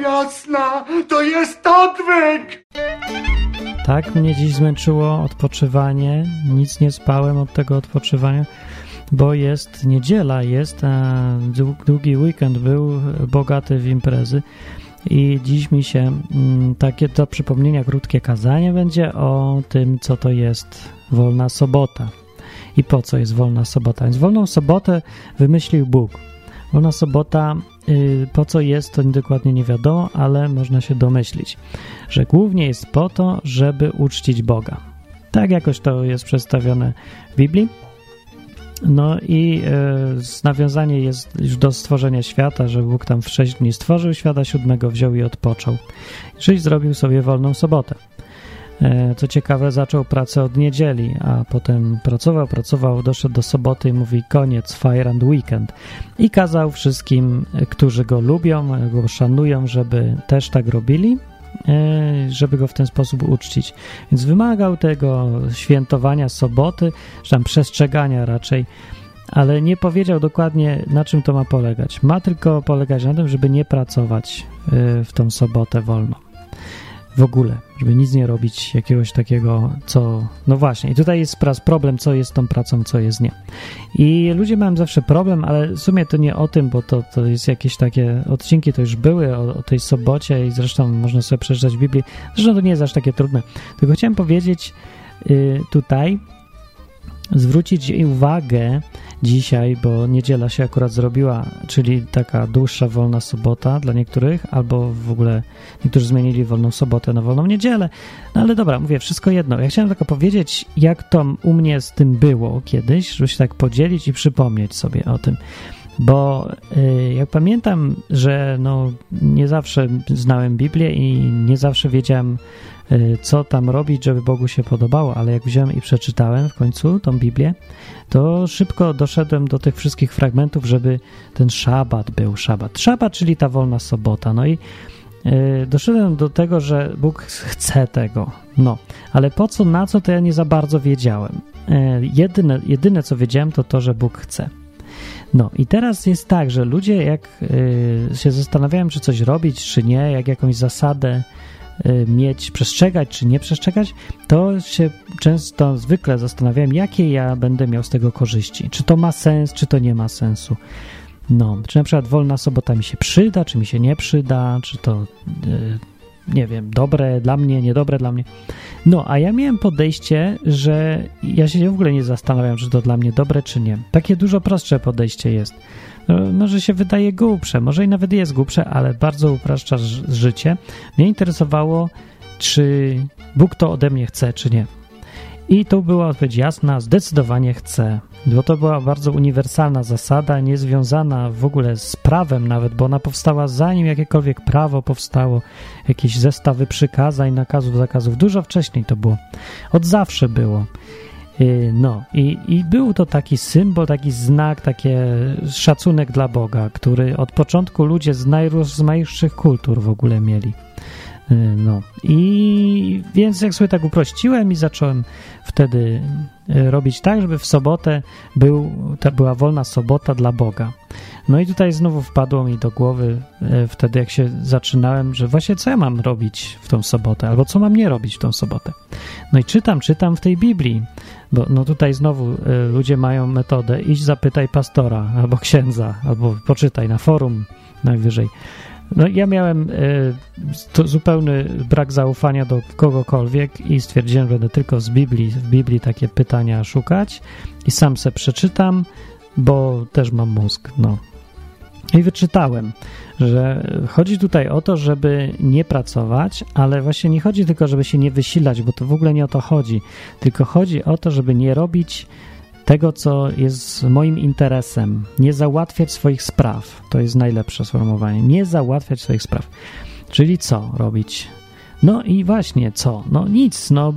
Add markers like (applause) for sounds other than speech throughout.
jasna, to jest odwyk! Tak mnie dziś zmęczyło odpoczywanie. Nic nie spałem od tego odpoczywania, bo jest niedziela, jest a długi weekend był bogaty w imprezy. I dziś mi się mm, takie do przypomnienia krótkie kazanie będzie o tym, co to jest wolna sobota i po co jest wolna sobota. Więc wolną sobotę wymyślił Bóg. Wolna sobota, y, po co jest, to dokładnie nie wiadomo, ale można się domyślić, że głównie jest po to, żeby uczcić Boga. Tak jakoś to jest przedstawione w Biblii. No i y, nawiązanie jest już do stworzenia świata, że Bóg tam w sześć dni stworzył świata, siódmego wziął i odpoczął. Czyli zrobił sobie wolną sobotę. E, co ciekawe, zaczął pracę od niedzieli, a potem pracował, pracował, doszedł do soboty i mówi koniec, fire and weekend. I kazał wszystkim, którzy go lubią, go szanują, żeby też tak robili, e, żeby go w ten sposób uczcić. Więc wymagał tego świętowania soboty, czy tam przestrzegania raczej, ale nie powiedział dokładnie, na czym to ma polegać. Ma tylko polegać na tym, żeby nie pracować e, w tą sobotę wolną w ogóle, żeby nic nie robić jakiegoś takiego, co. No właśnie, i tutaj jest problem, co jest tą pracą, co jest nie. I ludzie mają zawsze problem, ale w sumie to nie o tym, bo to, to jest jakieś takie odcinki, to już były o, o tej sobocie i zresztą można sobie przeczytać w Biblii. Zresztą to nie jest aż takie trudne. Tylko chciałem powiedzieć y, tutaj, zwrócić uwagę dzisiaj, bo niedziela się akurat zrobiła, czyli taka dłuższa wolna sobota dla niektórych, albo w ogóle niektórzy zmienili wolną sobotę na wolną niedzielę. No ale dobra, mówię, wszystko jedno. Ja chciałem tylko powiedzieć, jak to u mnie z tym było kiedyś, żeby się tak podzielić i przypomnieć sobie o tym. Bo y, jak pamiętam, że no, nie zawsze znałem Biblię i nie zawsze wiedziałem, Y, co tam robić, żeby Bogu się podobało, ale jak wziąłem i przeczytałem w końcu tą Biblię, to szybko doszedłem do tych wszystkich fragmentów, żeby ten szabat był szabat. Szabat, czyli ta wolna sobota. No i y, doszedłem do tego, że Bóg chce tego. No, ale po co, na co, to ja nie za bardzo wiedziałem. Jedyne, jedyne co wiedziałem, to to, że Bóg chce. No i teraz jest tak, że ludzie jak się zastanawiają, czy coś robić, czy nie, jak jakąś zasadę Y, mieć, przestrzegać czy nie przestrzegać, to się często, zwykle zastanawiam, jakie ja będę miał z tego korzyści. Czy to ma sens, czy to nie ma sensu. No, czy na przykład wolna sobota mi się przyda, czy mi się nie przyda, czy to, yy, nie wiem, dobre dla mnie, niedobre dla mnie. No, a ja miałem podejście, że ja się w ogóle nie zastanawiam, czy to dla mnie dobre, czy nie. Takie dużo prostsze podejście jest no, może się wydaje głupsze, może i nawet jest głupsze, ale bardzo upraszcza życie. Mnie interesowało, czy Bóg to ode mnie chce, czy nie. I tu była odpowiedź jasna, zdecydowanie chce, bo to była bardzo uniwersalna zasada, niezwiązana w ogóle z prawem nawet, bo ona powstała zanim jakiekolwiek prawo powstało, jakieś zestawy przykazań, nakazów, zakazów, dużo wcześniej to było. Od zawsze było. Y, no i, i był to taki symbol, taki znak, taki szacunek dla Boga, który od początku ludzie z najrozmaitszych kultur w ogóle mieli. Y, no i więc jak sobie tak uprościłem i zacząłem wtedy y, robić tak, żeby w sobotę był, to była wolna sobota dla Boga. No i tutaj znowu wpadło mi do głowy wtedy, jak się zaczynałem, że właśnie co ja mam robić w tą sobotę, albo co mam nie robić w tą sobotę. No i czytam, czytam w tej Biblii, bo no tutaj znowu y, ludzie mają metodę iść zapytaj pastora albo księdza, albo poczytaj na forum najwyżej. No ja miałem y, zupełny brak zaufania do kogokolwiek i stwierdziłem, że będę tylko z Biblii, w Biblii takie pytania szukać i sam se przeczytam, bo też mam mózg, no. I wyczytałem, że chodzi tutaj o to, żeby nie pracować, ale właśnie nie chodzi tylko, żeby się nie wysilać, bo to w ogóle nie o to chodzi, tylko chodzi o to, żeby nie robić tego, co jest moim interesem, nie załatwiać swoich spraw. To jest najlepsze sformułowanie. Nie załatwiać swoich spraw. Czyli co robić? No i właśnie co? No nic, no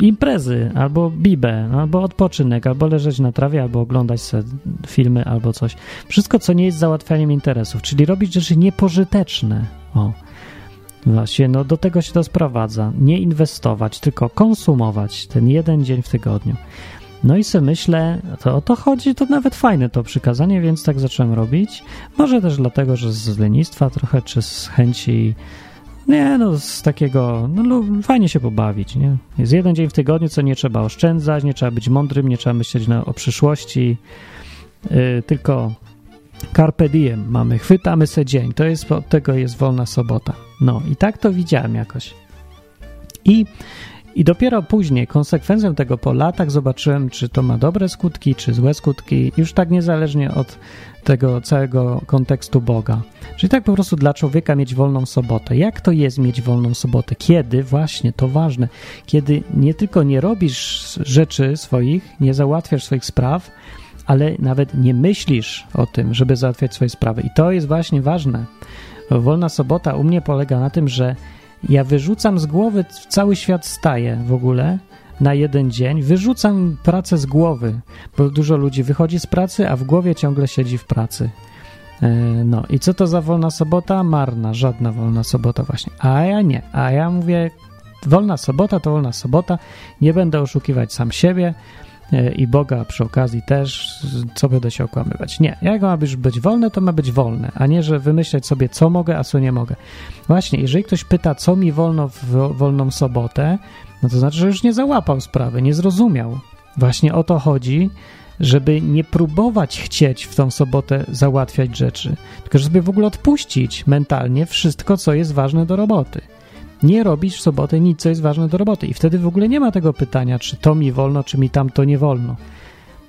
imprezy, albo bibę, albo odpoczynek, albo leżeć na trawie, albo oglądać sobie filmy, albo coś. Wszystko, co nie jest załatwianiem interesów, czyli robić rzeczy niepożyteczne. O. Właśnie, no do tego się to sprowadza. Nie inwestować, tylko konsumować ten jeden dzień w tygodniu. No i sobie myślę, to o to chodzi, to nawet fajne to przykazanie, więc tak zacząłem robić. Może też dlatego, że z lenistwa trochę, czy z chęci, nie no, z takiego, no fajnie się pobawić, nie? Jest jeden dzień w tygodniu, co nie trzeba oszczędzać, nie trzeba być mądrym, nie trzeba myśleć na, o przyszłości, yy, tylko carpe diem mamy, chwytamy se dzień, to jest, od tego jest wolna sobota. No i tak to widziałem jakoś. I i dopiero później, konsekwencją tego po latach, zobaczyłem, czy to ma dobre skutki, czy złe skutki, już tak niezależnie od tego całego kontekstu Boga. Czyli tak po prostu dla człowieka mieć wolną sobotę. Jak to jest mieć wolną sobotę? Kiedy? Właśnie, to ważne. Kiedy nie tylko nie robisz rzeczy swoich, nie załatwiasz swoich spraw, ale nawet nie myślisz o tym, żeby załatwiać swoje sprawy. I to jest właśnie ważne. Wolna sobota u mnie polega na tym, że ja wyrzucam z głowy, cały świat staje w ogóle na jeden dzień, wyrzucam pracę z głowy, bo dużo ludzi wychodzi z pracy, a w głowie ciągle siedzi w pracy. E, no i co to za wolna sobota? Marna, żadna wolna sobota właśnie. A ja nie, a ja mówię, wolna sobota to wolna sobota, nie będę oszukiwać sam siebie, i Boga przy okazji też, co będę się okłamywać. Nie, jak ma być, wolne, to ma być wolne, a nie, że wymyśleć sobie, co mogę, a co nie mogę. Właśnie, jeżeli ktoś pyta, co mi wolno w wolną sobotę, no to znaczy, że już nie załapał sprawy, nie zrozumiał. Właśnie o to chodzi, żeby nie próbować chcieć w tą sobotę załatwiać rzeczy, tylko żeby w ogóle odpuścić mentalnie wszystko, co jest ważne do roboty nie robić w sobotę nic, co jest ważne do roboty. I wtedy w ogóle nie ma tego pytania, czy to mi wolno, czy mi tam to nie wolno.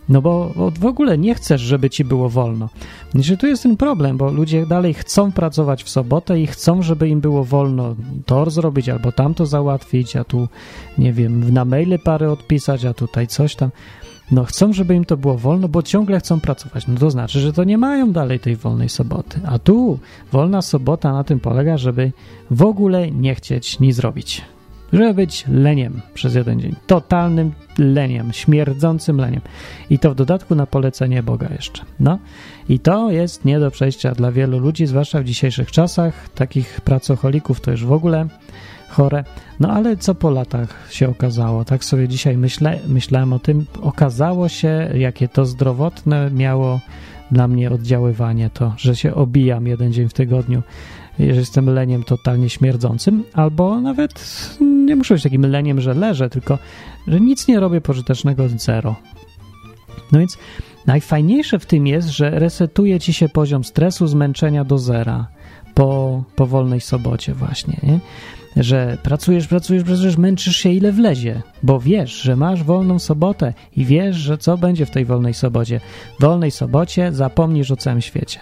No bo, w ogóle nie chcesz, żeby ci było wolno. Że tu jest ten problem, bo ludzie dalej chcą pracować w sobotę i chcą, żeby im było wolno to zrobić albo tamto załatwić, a tu, nie wiem, na maile parę odpisać, a tutaj coś tam. No chcą, żeby im to było wolno, bo ciągle chcą pracować. No to znaczy, że to nie mają dalej tej wolnej soboty. A tu wolna sobota na tym polega, żeby w ogóle nie chcieć nic zrobić. Żeby być leniem przez jeden dzień. Totalnym leniem, śmierdzącym leniem. I to w dodatku na polecenie Boga jeszcze. No i to jest nie do przejścia dla wielu ludzi, zwłaszcza w dzisiejszych czasach. Takich pracocholików to już w ogóle chore. No ale co po latach się okazało? Tak sobie dzisiaj myślę, myślałem o tym. Okazało się, jakie to zdrowotne miało dla mnie oddziaływanie to, że się obijam jeden dzień w tygodniu, że jestem leniem totalnie śmierdzącym, albo nawet nie muszę być takim leniem, że leżę, tylko że nic nie robię pożytecznego zero. No więc najfajniejsze w tym jest, że resetuje ci się poziom stresu, zmęczenia do zera po, po wolnej sobocie właśnie, nie? Że pracujesz, pracujesz, pracujesz, męczysz się ile wlezie, bo wiesz, że masz wolną sobotę i wiesz, że co będzie w tej wolnej sobocie. W wolnej sobocie zapomnisz o całym świecie.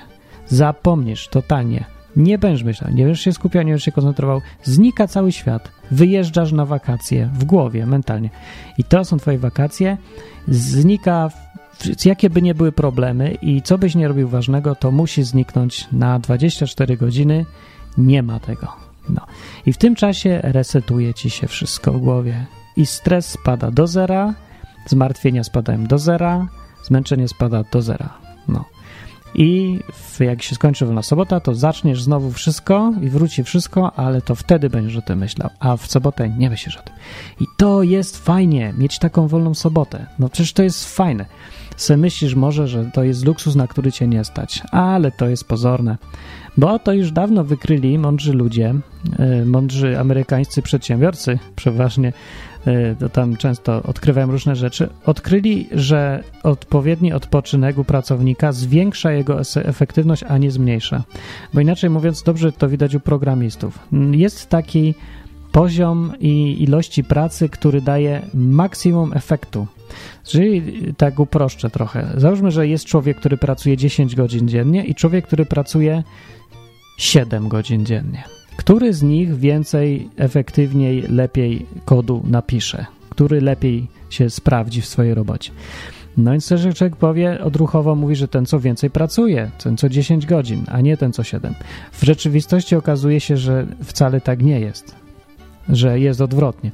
Zapomnisz totalnie. Nie będziesz myślał, nie będziesz się skupiał, nie będziesz się koncentrował. Znika cały świat. Wyjeżdżasz na wakacje w głowie, mentalnie. I to są twoje wakacje. Znika jakie by nie były problemy i co byś nie robił ważnego, to musi zniknąć na 24 godziny. Nie ma tego. No. I w tym czasie resetuje ci się wszystko w głowie. I stres spada do zera, zmartwienia spadają do zera, zmęczenie spada do zera. No. I jak się skończy wolna sobota, to zaczniesz znowu wszystko i wróci wszystko, ale to wtedy będziesz o tym myślał, a w sobotę nie myślisz o tym. I to jest fajnie, mieć taką wolną sobotę. No przecież to jest fajne. Se myślisz może, że to jest luksus, na który cię nie stać, ale to jest pozorne. Bo to już dawno wykryli mądrzy ludzie, e, mądrzy amerykańscy przedsiębiorcy, (laughs) przeważnie to tam często odkrywają różne rzeczy, odkryli, że odpowiedni odpoczynek u pracownika zwiększa jego efektywność, a nie zmniejsza. Bo inaczej mówiąc, dobrze to widać u programistów. Jest taki poziom i ilości pracy, który daje maksimum efektu. Czyli tak uproszczę trochę. Załóżmy, że jest człowiek, który pracuje 10 godzin dziennie i człowiek, który pracuje 7 godzin dziennie. Który z nich więcej, efektywniej, lepiej kodu napisze? Który lepiej się sprawdzi w swojej robocie? No więc też człowiek powie, odruchowo mówi, że ten co więcej pracuje, ten co 10 godzin, a nie ten co 7. W rzeczywistości okazuje się, że wcale tak nie jest, że jest odwrotnie.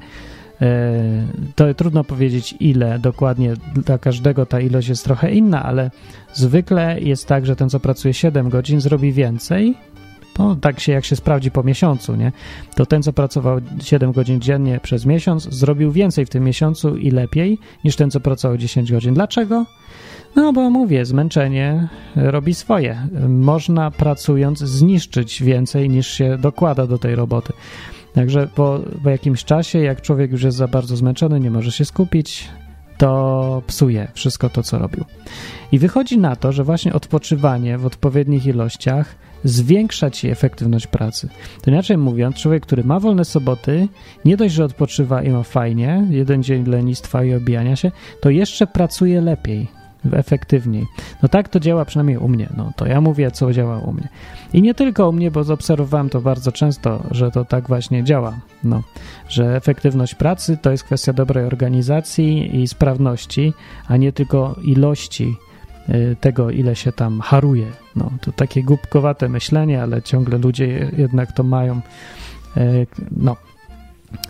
E, to trudno powiedzieć ile dokładnie, dla każdego ta ilość jest trochę inna, ale zwykle jest tak, że ten co pracuje 7 godzin zrobi więcej No, tak się jak się sprawdzi po miesiącu, nie? To ten, co pracował 7 godzin dziennie przez miesiąc, zrobił więcej w tym miesiącu i lepiej niż ten, co pracował 10 godzin. Dlaczego? No bo mówię, zmęczenie robi swoje. Można pracując zniszczyć więcej niż się dokłada do tej roboty. Także po, po jakimś czasie, jak człowiek już jest za bardzo zmęczony, nie może się skupić, to psuje wszystko to, co robił. I wychodzi na to, że właśnie odpoczywanie w odpowiednich ilościach zwiększa ci efektywność pracy. To inaczej mówiąc, człowiek, który ma wolne soboty, nie dość, że odpoczywa i ma fajnie, jeden dzień lenistwa i obijania się, to jeszcze pracuje lepiej, efektywniej. No tak to działa przynajmniej u mnie. No to ja mówię, co działa u mnie. I nie tylko u mnie, bo zaobserwowałem to bardzo często, że to tak właśnie działa. No, że efektywność pracy to jest kwestia dobrej organizacji i sprawności, a nie tylko ilości tego, ile się tam haruje. No, to takie głupkowate myślenie, ale ciągle ludzie jednak to mają. Y, no,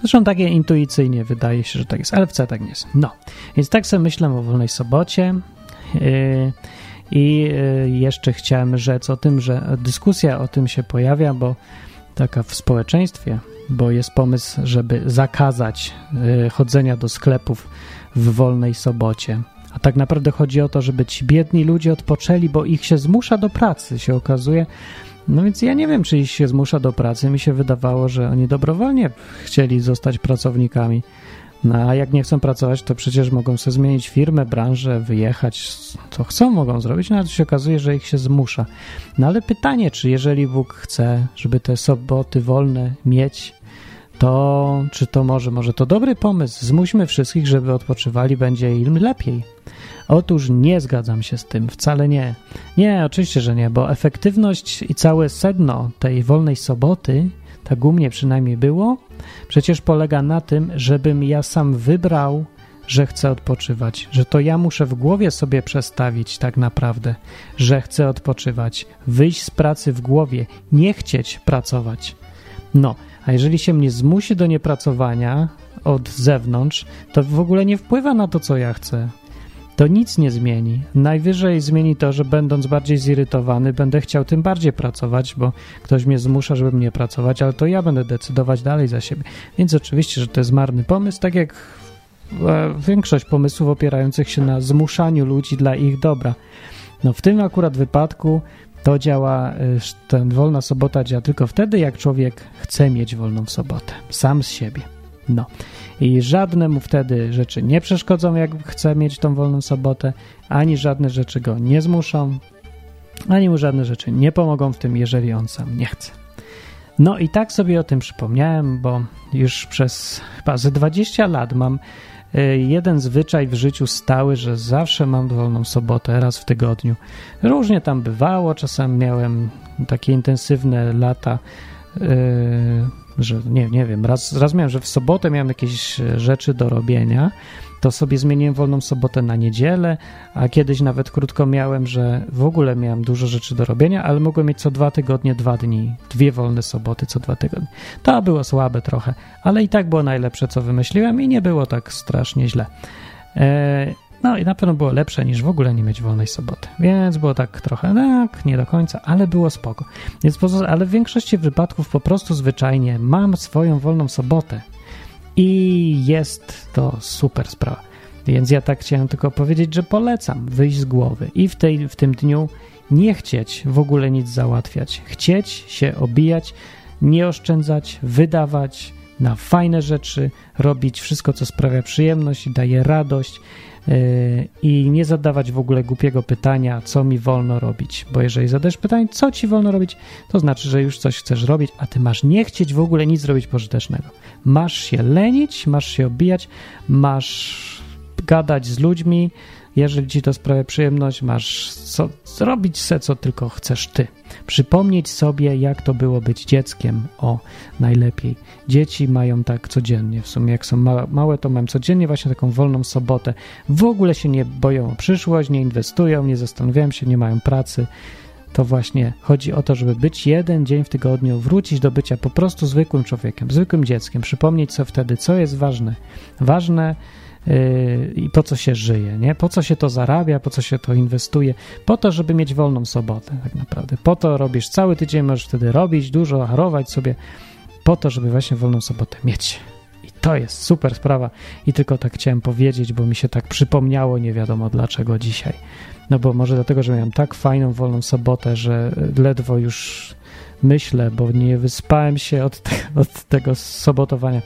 Zresztą takie intuicyjnie wydaje się, że tak jest, ale wcale tak nie jest. No, więc tak sobie myślę o wolnej sobocie. Y, I jeszcze chciałem rzec o tym, że dyskusja o tym się pojawia, bo taka w społeczeństwie, bo jest pomysł, żeby zakazać chodzenia do sklepów w wolnej sobocie. A tak naprawdę chodzi o to, żeby ci biedni ludzie odpoczęli, bo ich się zmusza do pracy, się okazuje. No więc ja nie wiem, czy ich się zmusza do pracy. Mi się wydawało, że oni dobrowolnie chcieli zostać pracownikami. No a jak nie chcą pracować, to przecież mogą sobie zmienić firmę, branżę, wyjechać, co chcą, mogą zrobić, no ale się okazuje, że ich się zmusza. No ale pytanie, czy jeżeli Bóg chce, żeby te soboty wolne mieć, to czy to może, może to dobry pomysł? Zmuśmy wszystkich, żeby odpoczywali, będzie im lepiej. Otóż nie zgadzam się z tym, wcale nie. Nie, oczywiście, że nie, bo efektywność i całe sedno tej wolnej soboty, tak u mnie przynajmniej było, przecież polega na tym, żebym ja sam wybrał, że chcę odpoczywać, że to ja muszę w głowie sobie przestawić tak naprawdę, że chcę odpoczywać, wyjść z pracy w głowie, nie chcieć pracować. No, a jeżeli się mnie zmusi do niepracowania od zewnątrz, to w ogóle nie wpływa na to, co ja chcę. To nic nie zmieni. Najwyżej zmieni to, że będąc bardziej zirytowany, będę chciał tym bardziej pracować, bo ktoś mnie zmusza, żebym nie pracować, ale to ja będę decydować dalej za siebie. Więc oczywiście, że to jest marny pomysł, tak jak większość pomysłów opierających się na zmuszaniu ludzi dla ich dobra. No w tym akurat wypadku to działa, y, ten wolna sobota działa tylko wtedy, jak człowiek chce mieć wolną sobotę, sam z siebie. No i żadne mu wtedy rzeczy nie przeszkodzą, jak chce mieć tą wolną sobotę, ani żadne rzeczy go nie zmuszą, ani mu żadne rzeczy nie pomogą w tym, jeżeli on sam nie chce. No i tak sobie o tym przypomniałem, bo już przez chyba ze 20 lat mam jeden zwyczaj w życiu stały, że zawsze mam wolną sobotę raz w tygodniu. Różnie tam bywało, czasem miałem takie intensywne lata y, że nie, nie wiem, raz, raz miałem, że w sobotę miałem jakieś e, rzeczy do robienia, to sobie zmieniłem wolną sobotę na niedzielę, a kiedyś nawet krótko miałem, że w ogóle miałem dużo rzeczy do robienia, ale mogłem mieć co dwa tygodnie dwa dni, dwie wolne soboty co dwa tygodnie. To było słabe trochę, ale i tak było najlepsze, co wymyśliłem i nie było tak strasznie źle. E, no i na pewno było lepsze niż w ogóle nie mieć wolnej soboty. Więc było tak trochę, tak, nie do końca, ale było spoko. Więc ale w większości wypadków po prostu zwyczajnie mam swoją wolną sobotę i jest to super sprawa. Więc ja tak chciałem tylko powiedzieć, że polecam wyjść z głowy i w, tej, w tym dniu nie chcieć w ogóle nic załatwiać. Chcieć się obijać, nie oszczędzać, wydawać na fajne rzeczy, robić wszystko, co sprawia przyjemność i daje radość Yy, i nie zadawać w ogóle głupiego pytania, co mi wolno robić. Bo jeżeli zadajesz pytanie, co ci wolno robić, to znaczy, że już coś chcesz robić, a ty masz nie chcieć w ogóle nic zrobić pożytecznego. Masz się lenić, masz się obijać, masz gadać z ludźmi, jeżeli ci to sprawia przyjemność, masz co, zrobić se, co tylko chcesz ty. Przypomnieć sobie, jak to było być dzieckiem. O, najlepiej. Dzieci mają tak codziennie. W sumie, jak są małe, to mają codziennie właśnie taką wolną sobotę. W ogóle się nie boją o przyszłość, nie inwestują, nie zastanawiają się, nie mają pracy. to właśnie chodzi o to, żeby być jeden dzień w tygodniu, wrócić do bycia po prostu zwykłym człowiekiem, zwykłym dzieckiem, przypomnieć sobie wtedy, co jest ważne. Ważne i po co się żyje, nie? Po co się to zarabia, po co się to inwestuje? Po to, żeby mieć wolną sobotę, tak naprawdę. Po to robisz cały tydzień, możesz wtedy robić dużo, harować sobie, po to, żeby właśnie wolną sobotę mieć. I to jest super sprawa. I tylko tak chciałem powiedzieć, bo mi się tak przypomniało, nie wiadomo dlaczego dzisiaj. No bo może dlatego, że miałem tak fajną, wolną sobotę, że ledwo już myślę, bo nie wyspałem się od, te, od tego sobotowania.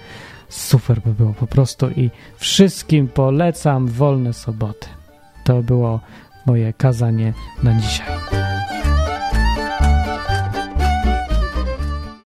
Super by było po prostu i wszystkim polecam wolne soboty. To było moje kazanie na dzisiaj.